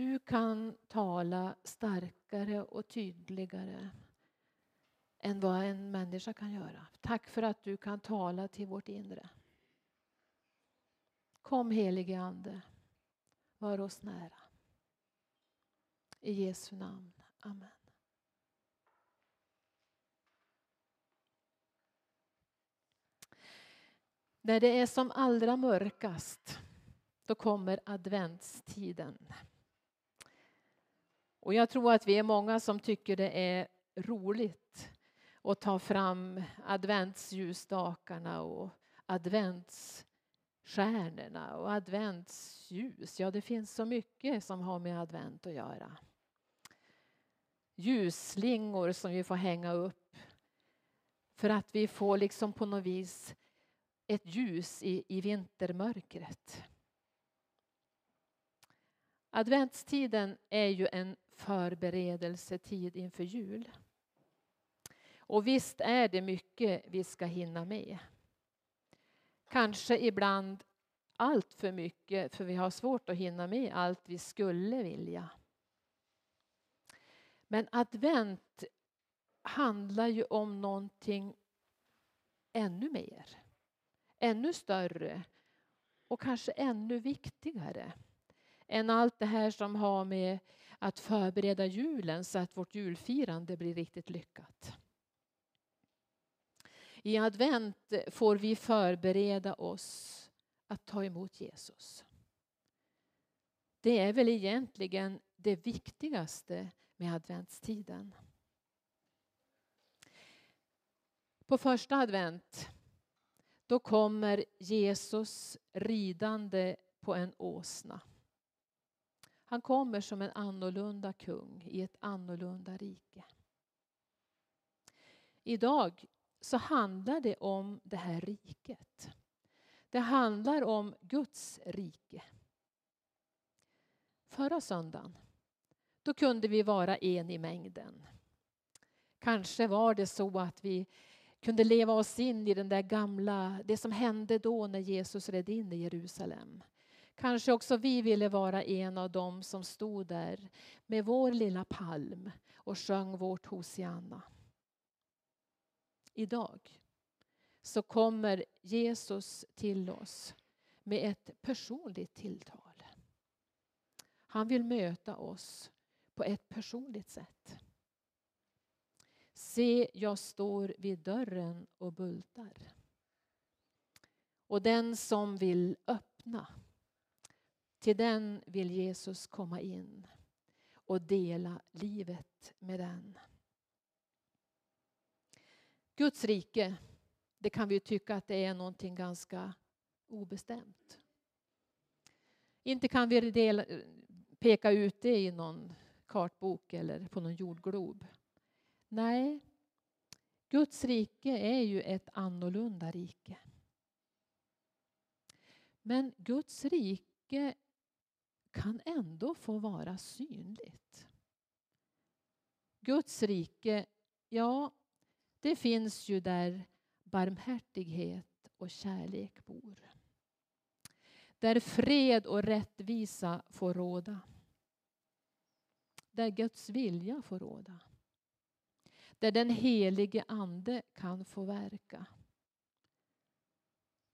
du kan tala starkare och tydligare än vad en människa kan göra. Tack för att du kan tala till vårt inre. Kom helige Ande, var oss nära. I Jesu namn. Amen. När det är som allra mörkast, då kommer adventstiden. Och jag tror att vi är många som tycker det är roligt att ta fram adventsljusstakarna och adventsstjärnorna och adventsljus. Ja, det finns så mycket som har med advent att göra. Ljusslingor som vi får hänga upp för att vi får liksom på något vis ett ljus i, i vintermörkret. Adventstiden är ju en förberedelsetid inför jul. Och visst är det mycket vi ska hinna med. Kanske ibland allt för mycket för vi har svårt att hinna med allt vi skulle vilja. Men advent handlar ju om någonting ännu mer. Ännu större och kanske ännu viktigare än allt det här som har med att förbereda julen så att vårt julfirande blir riktigt lyckat. I advent får vi förbereda oss att ta emot Jesus. Det är väl egentligen det viktigaste med adventstiden. På första advent då kommer Jesus ridande på en åsna. Han kommer som en annorlunda kung i ett annorlunda rike. Idag så handlar det om det här riket. Det handlar om Guds rike. Förra söndagen då kunde vi vara en i mängden. Kanske var det så att vi kunde leva oss in i den där gamla, det som hände då när Jesus red in i Jerusalem. Kanske också vi ville vara en av dem som stod där med vår lilla palm och sjöng vårt Hosianna. Idag så kommer Jesus till oss med ett personligt tilltal. Han vill möta oss på ett personligt sätt. Se, jag står vid dörren och bultar. Och den som vill öppna, till den vill Jesus komma in och dela livet med den. Guds rike, det kan vi tycka att det är någonting ganska obestämt. Inte kan vi dela, peka ut det i någon kartbok eller på någon jordglob. Nej, Guds rike är ju ett annorlunda rike. Men Guds rike kan ändå få vara synligt. Guds rike, ja, det finns ju där barmhärtighet och kärlek bor. Där fred och rättvisa får råda. Där Guds vilja får råda. Där den helige Ande kan få verka.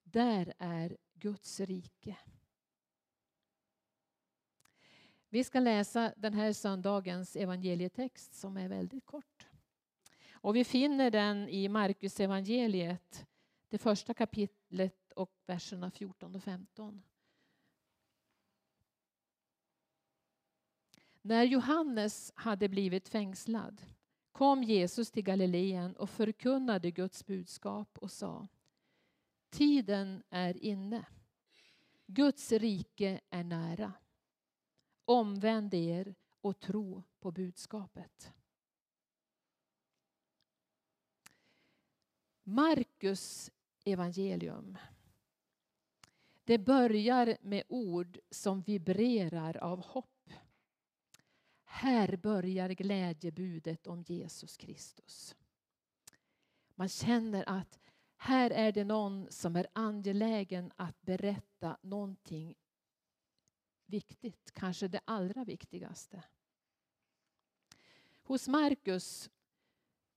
Där är Guds rike. Vi ska läsa den här söndagens evangelietext som är väldigt kort. Och vi finner den i Markus evangeliet, det första kapitlet och verserna 14 och 15. När Johannes hade blivit fängslad kom Jesus till Galileen och förkunnade Guds budskap och sa Tiden är inne. Guds rike är nära. Omvänd er och tro på budskapet. Markus evangelium. Det börjar med ord som vibrerar av hopp. Här börjar glädjebudet om Jesus Kristus. Man känner att här är det någon som är angelägen att berätta någonting viktigt, kanske det allra viktigaste. Hos Markus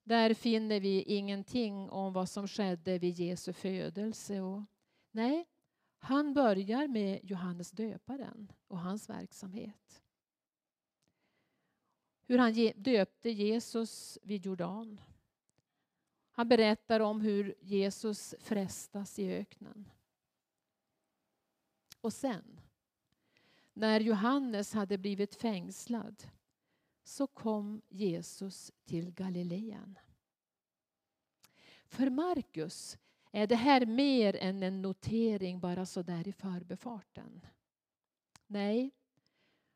där finner vi ingenting om vad som skedde vid Jesu födelse. Och, nej, han börjar med Johannes döparen och hans verksamhet. Hur han döpte Jesus vid Jordan. Han berättar om hur Jesus frestas i öknen. Och sen, när Johannes hade blivit fängslad så kom Jesus till Galileen. För Markus är det här mer än en notering bara så där i förbefarten. Nej,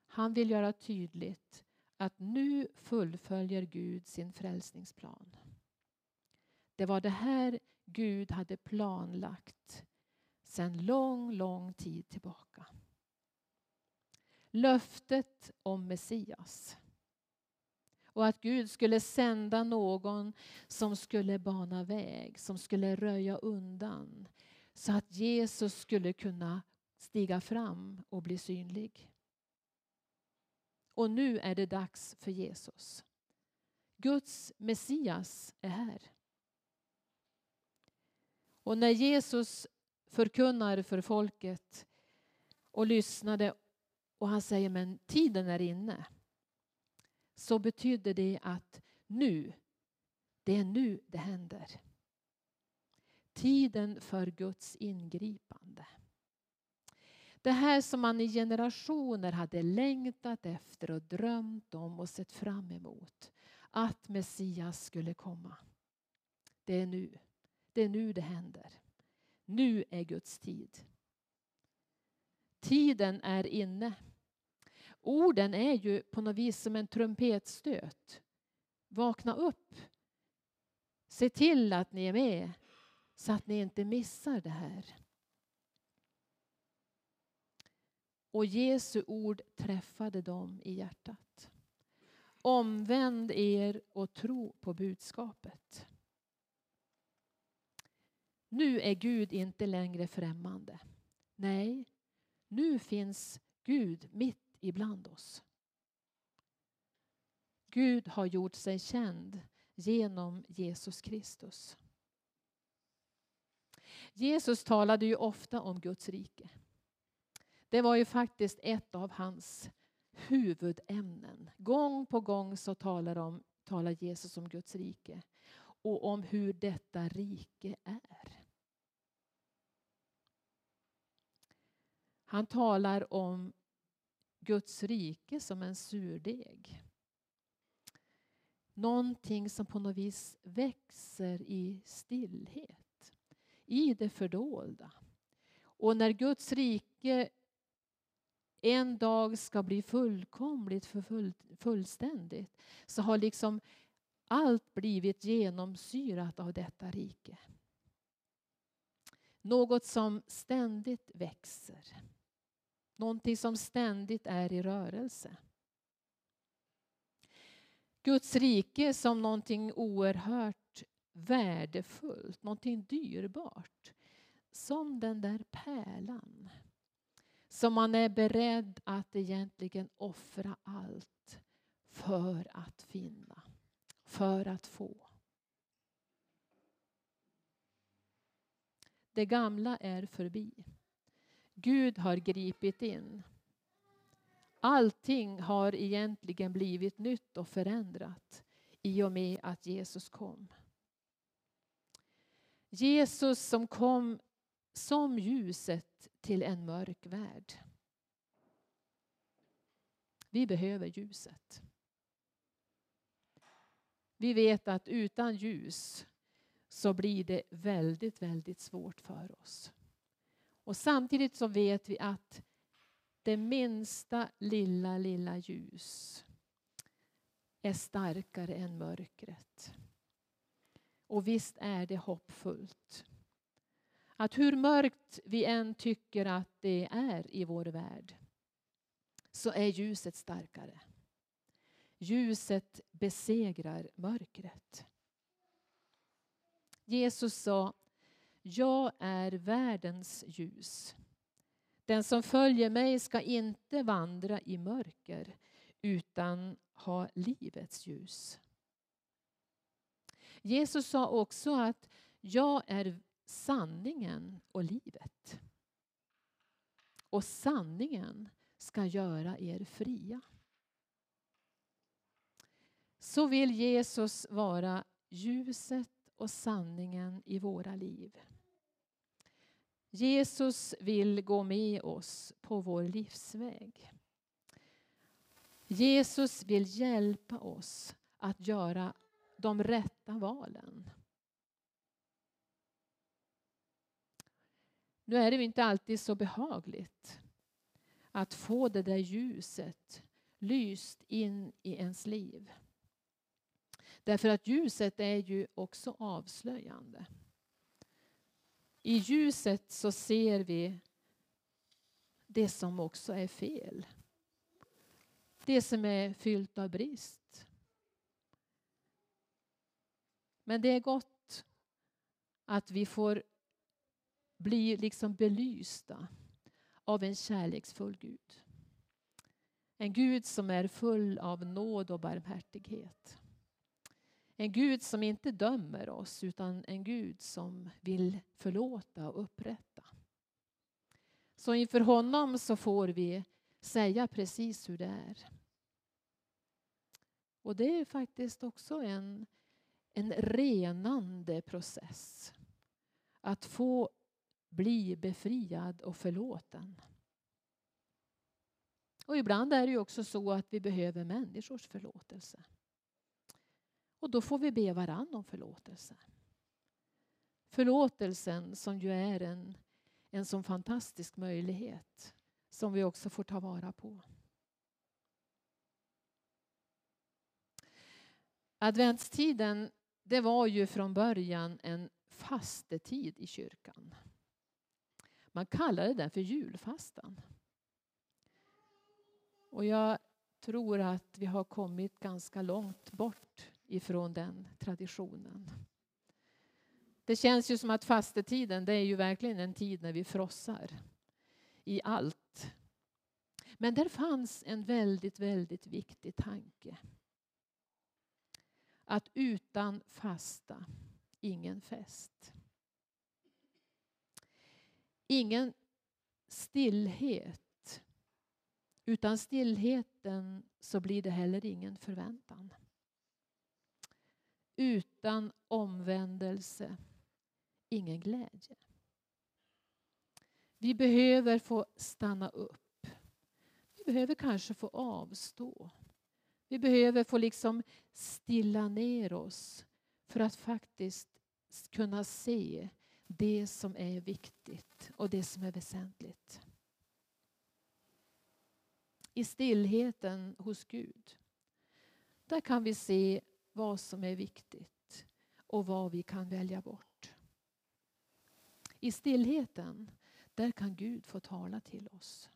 han vill göra tydligt att nu fullföljer Gud sin frälsningsplan. Det var det här Gud hade planlagt sedan lång, lång tid tillbaka. Löftet om Messias och att Gud skulle sända någon som skulle bana väg, som skulle röja undan så att Jesus skulle kunna stiga fram och bli synlig. Och nu är det dags för Jesus. Guds Messias är här. Och när Jesus förkunnar för folket och lyssnade och han säger men tiden är inne så betyder det att nu, det är nu det händer. Tiden för Guds ingripande. Det här som man i generationer hade längtat efter och drömt om och sett fram emot. Att Messias skulle komma. Det är nu. Det är nu det händer. Nu är Guds tid. Tiden är inne. Orden är ju på något vis som en trumpetstöt. Vakna upp. Se till att ni är med så att ni inte missar det här. Och Jesu ord träffade dem i hjärtat. Omvänd er och tro på budskapet. Nu är Gud inte längre främmande. Nej, nu finns Gud mitt ibland oss. Gud har gjort sig känd genom Jesus Kristus. Jesus talade ju ofta om Guds rike. Det var ju faktiskt ett av hans huvudämnen. Gång på gång så talar, om, talar Jesus om Guds rike och om hur detta rike är. Han talar om Guds rike som en surdeg. Någonting som på något vis växer i stillhet, i det fördolda. Och när Guds rike en dag ska bli fullkomligt, för full, fullständigt, så har liksom allt blivit genomsyrat av detta rike. Något som ständigt växer. Någonting som ständigt är i rörelse. Guds rike som någonting oerhört värdefullt, någonting dyrbart. Som den där pärlan som man är beredd att egentligen offra allt för att finna, för att få. Det gamla är förbi. Gud har gripit in. Allting har egentligen blivit nytt och förändrat i och med att Jesus kom. Jesus som kom som ljuset till en mörk värld. Vi behöver ljuset. Vi vet att utan ljus så blir det väldigt, väldigt svårt för oss. Och samtidigt så vet vi att det minsta lilla, lilla ljus är starkare än mörkret. Och visst är det hoppfullt. Att hur mörkt vi än tycker att det är i vår värld så är ljuset starkare. Ljuset besegrar mörkret. Jesus sa jag är världens ljus. Den som följer mig ska inte vandra i mörker utan ha livets ljus. Jesus sa också att jag är sanningen och livet. Och sanningen ska göra er fria. Så vill Jesus vara ljuset och sanningen i våra liv. Jesus vill gå med oss på vår livsväg. Jesus vill hjälpa oss att göra de rätta valen. Nu är det inte alltid så behagligt att få det där ljuset lyst in i ens liv. Därför att ljuset är ju också avslöjande. I ljuset så ser vi det som också är fel. Det som är fyllt av brist. Men det är gott att vi får bli liksom belysta av en kärleksfull Gud. En Gud som är full av nåd och barmhärtighet. En Gud som inte dömer oss utan en Gud som vill förlåta och upprätta. Så inför honom så får vi säga precis hur det är. Och det är faktiskt också en, en renande process. Att få bli befriad och förlåten. Och ibland är det ju också så att vi behöver människors förlåtelse. Och då får vi be varann om förlåtelse. Förlåtelsen som ju är en, en sån fantastisk möjlighet som vi också får ta vara på. Adventstiden det var ju från början en fastetid i kyrkan. Man kallade den för julfastan. Och jag tror att vi har kommit ganska långt bort ifrån den traditionen. Det känns ju som att fastetiden det är ju verkligen en tid när vi frossar i allt. Men där fanns en väldigt, väldigt viktig tanke. Att utan fasta, ingen fest. Ingen stillhet. Utan stillheten så blir det heller ingen förväntan. Utan omvändelse, ingen glädje. Vi behöver få stanna upp. Vi behöver kanske få avstå. Vi behöver få liksom stilla ner oss för att faktiskt kunna se det som är viktigt och det som är väsentligt. I stillheten hos Gud, där kan vi se vad som är viktigt och vad vi kan välja bort. I stillheten, där kan Gud få tala till oss.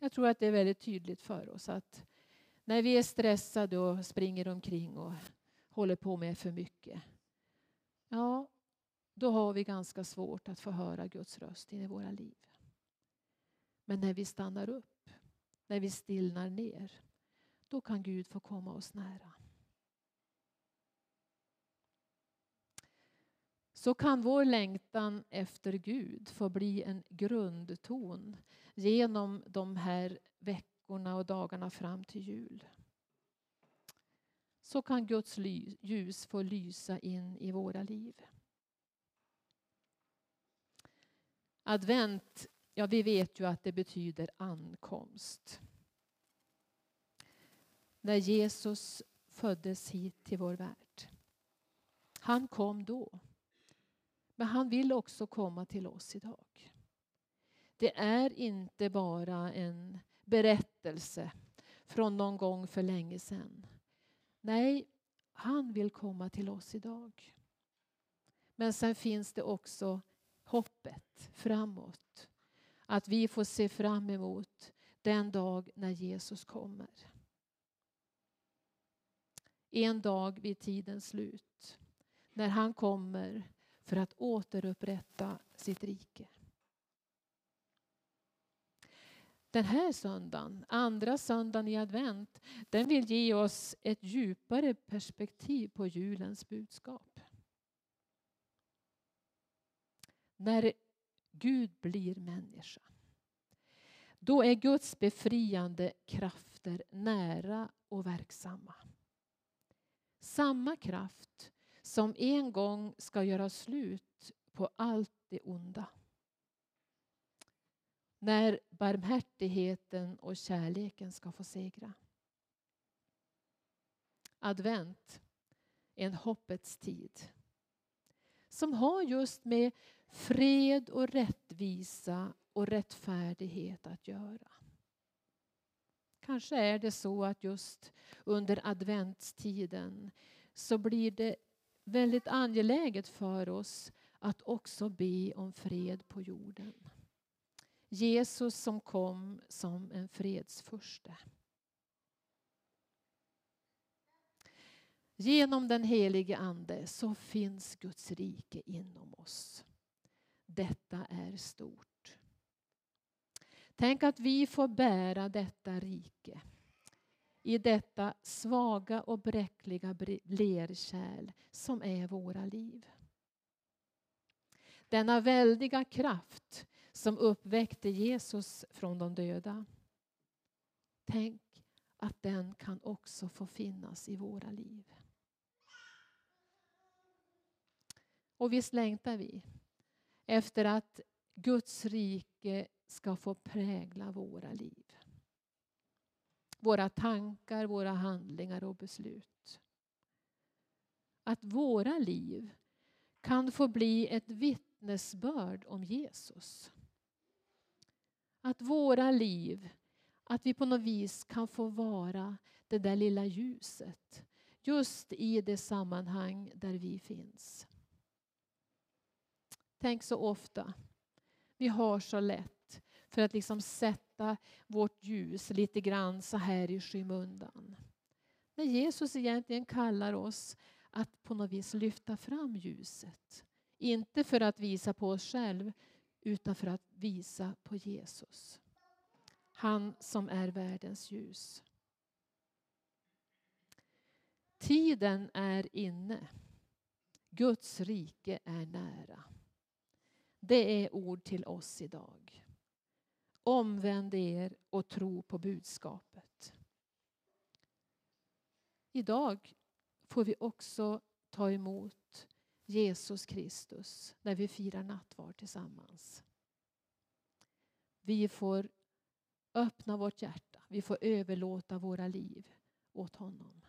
Jag tror att det är väldigt tydligt för oss att när vi är stressade och springer omkring och håller på med för mycket. Ja, då har vi ganska svårt att få höra Guds röst i våra liv. Men när vi stannar upp, när vi stillnar ner, då kan Gud få komma oss nära. Så kan vår längtan efter Gud få bli en grundton genom de här veckorna och dagarna fram till jul. Så kan Guds ljus få lysa in i våra liv. Advent, ja vi vet ju att det betyder ankomst när Jesus föddes hit till vår värld. Han kom då. Men han vill också komma till oss idag. Det är inte bara en berättelse från någon gång för länge sedan. Nej, han vill komma till oss idag. Men sen finns det också hoppet framåt. Att vi får se fram emot den dag när Jesus kommer en dag vid tidens slut. När han kommer för att återupprätta sitt rike. Den här söndagen, andra söndagen i advent, den vill ge oss ett djupare perspektiv på julens budskap. När Gud blir människa, då är Guds befriande krafter nära och verksamma. Samma kraft som en gång ska göra slut på allt det onda. När barmhärtigheten och kärleken ska få segra. Advent är en hoppets tid som har just med fred och rättvisa och rättfärdighet att göra. Kanske är det så att just under adventstiden så blir det väldigt angeläget för oss att också be om fred på jorden. Jesus som kom som en fredsfurste. Genom den helige Ande så finns Guds rike inom oss. Detta är stort. Tänk att vi får bära detta rike i detta svaga och bräckliga lerkärl som är våra liv. Denna väldiga kraft som uppväckte Jesus från de döda. Tänk att den kan också få finnas i våra liv. Och visst längtar vi efter att Guds rike ska få prägla våra liv. Våra tankar, våra handlingar och beslut. Att våra liv kan få bli ett vittnesbörd om Jesus. Att våra liv, att vi på något vis kan få vara det där lilla ljuset just i det sammanhang där vi finns. Tänk så ofta vi har så lätt för att liksom sätta vårt ljus lite grann så här i skymundan. När Jesus egentligen kallar oss att på något vis lyfta fram ljuset. Inte för att visa på oss själv utan för att visa på Jesus. Han som är världens ljus. Tiden är inne. Guds rike är nära. Det är ord till oss idag. Omvänd er och tro på budskapet. Idag får vi också ta emot Jesus Kristus när vi firar nattvard tillsammans. Vi får öppna vårt hjärta, vi får överlåta våra liv åt honom.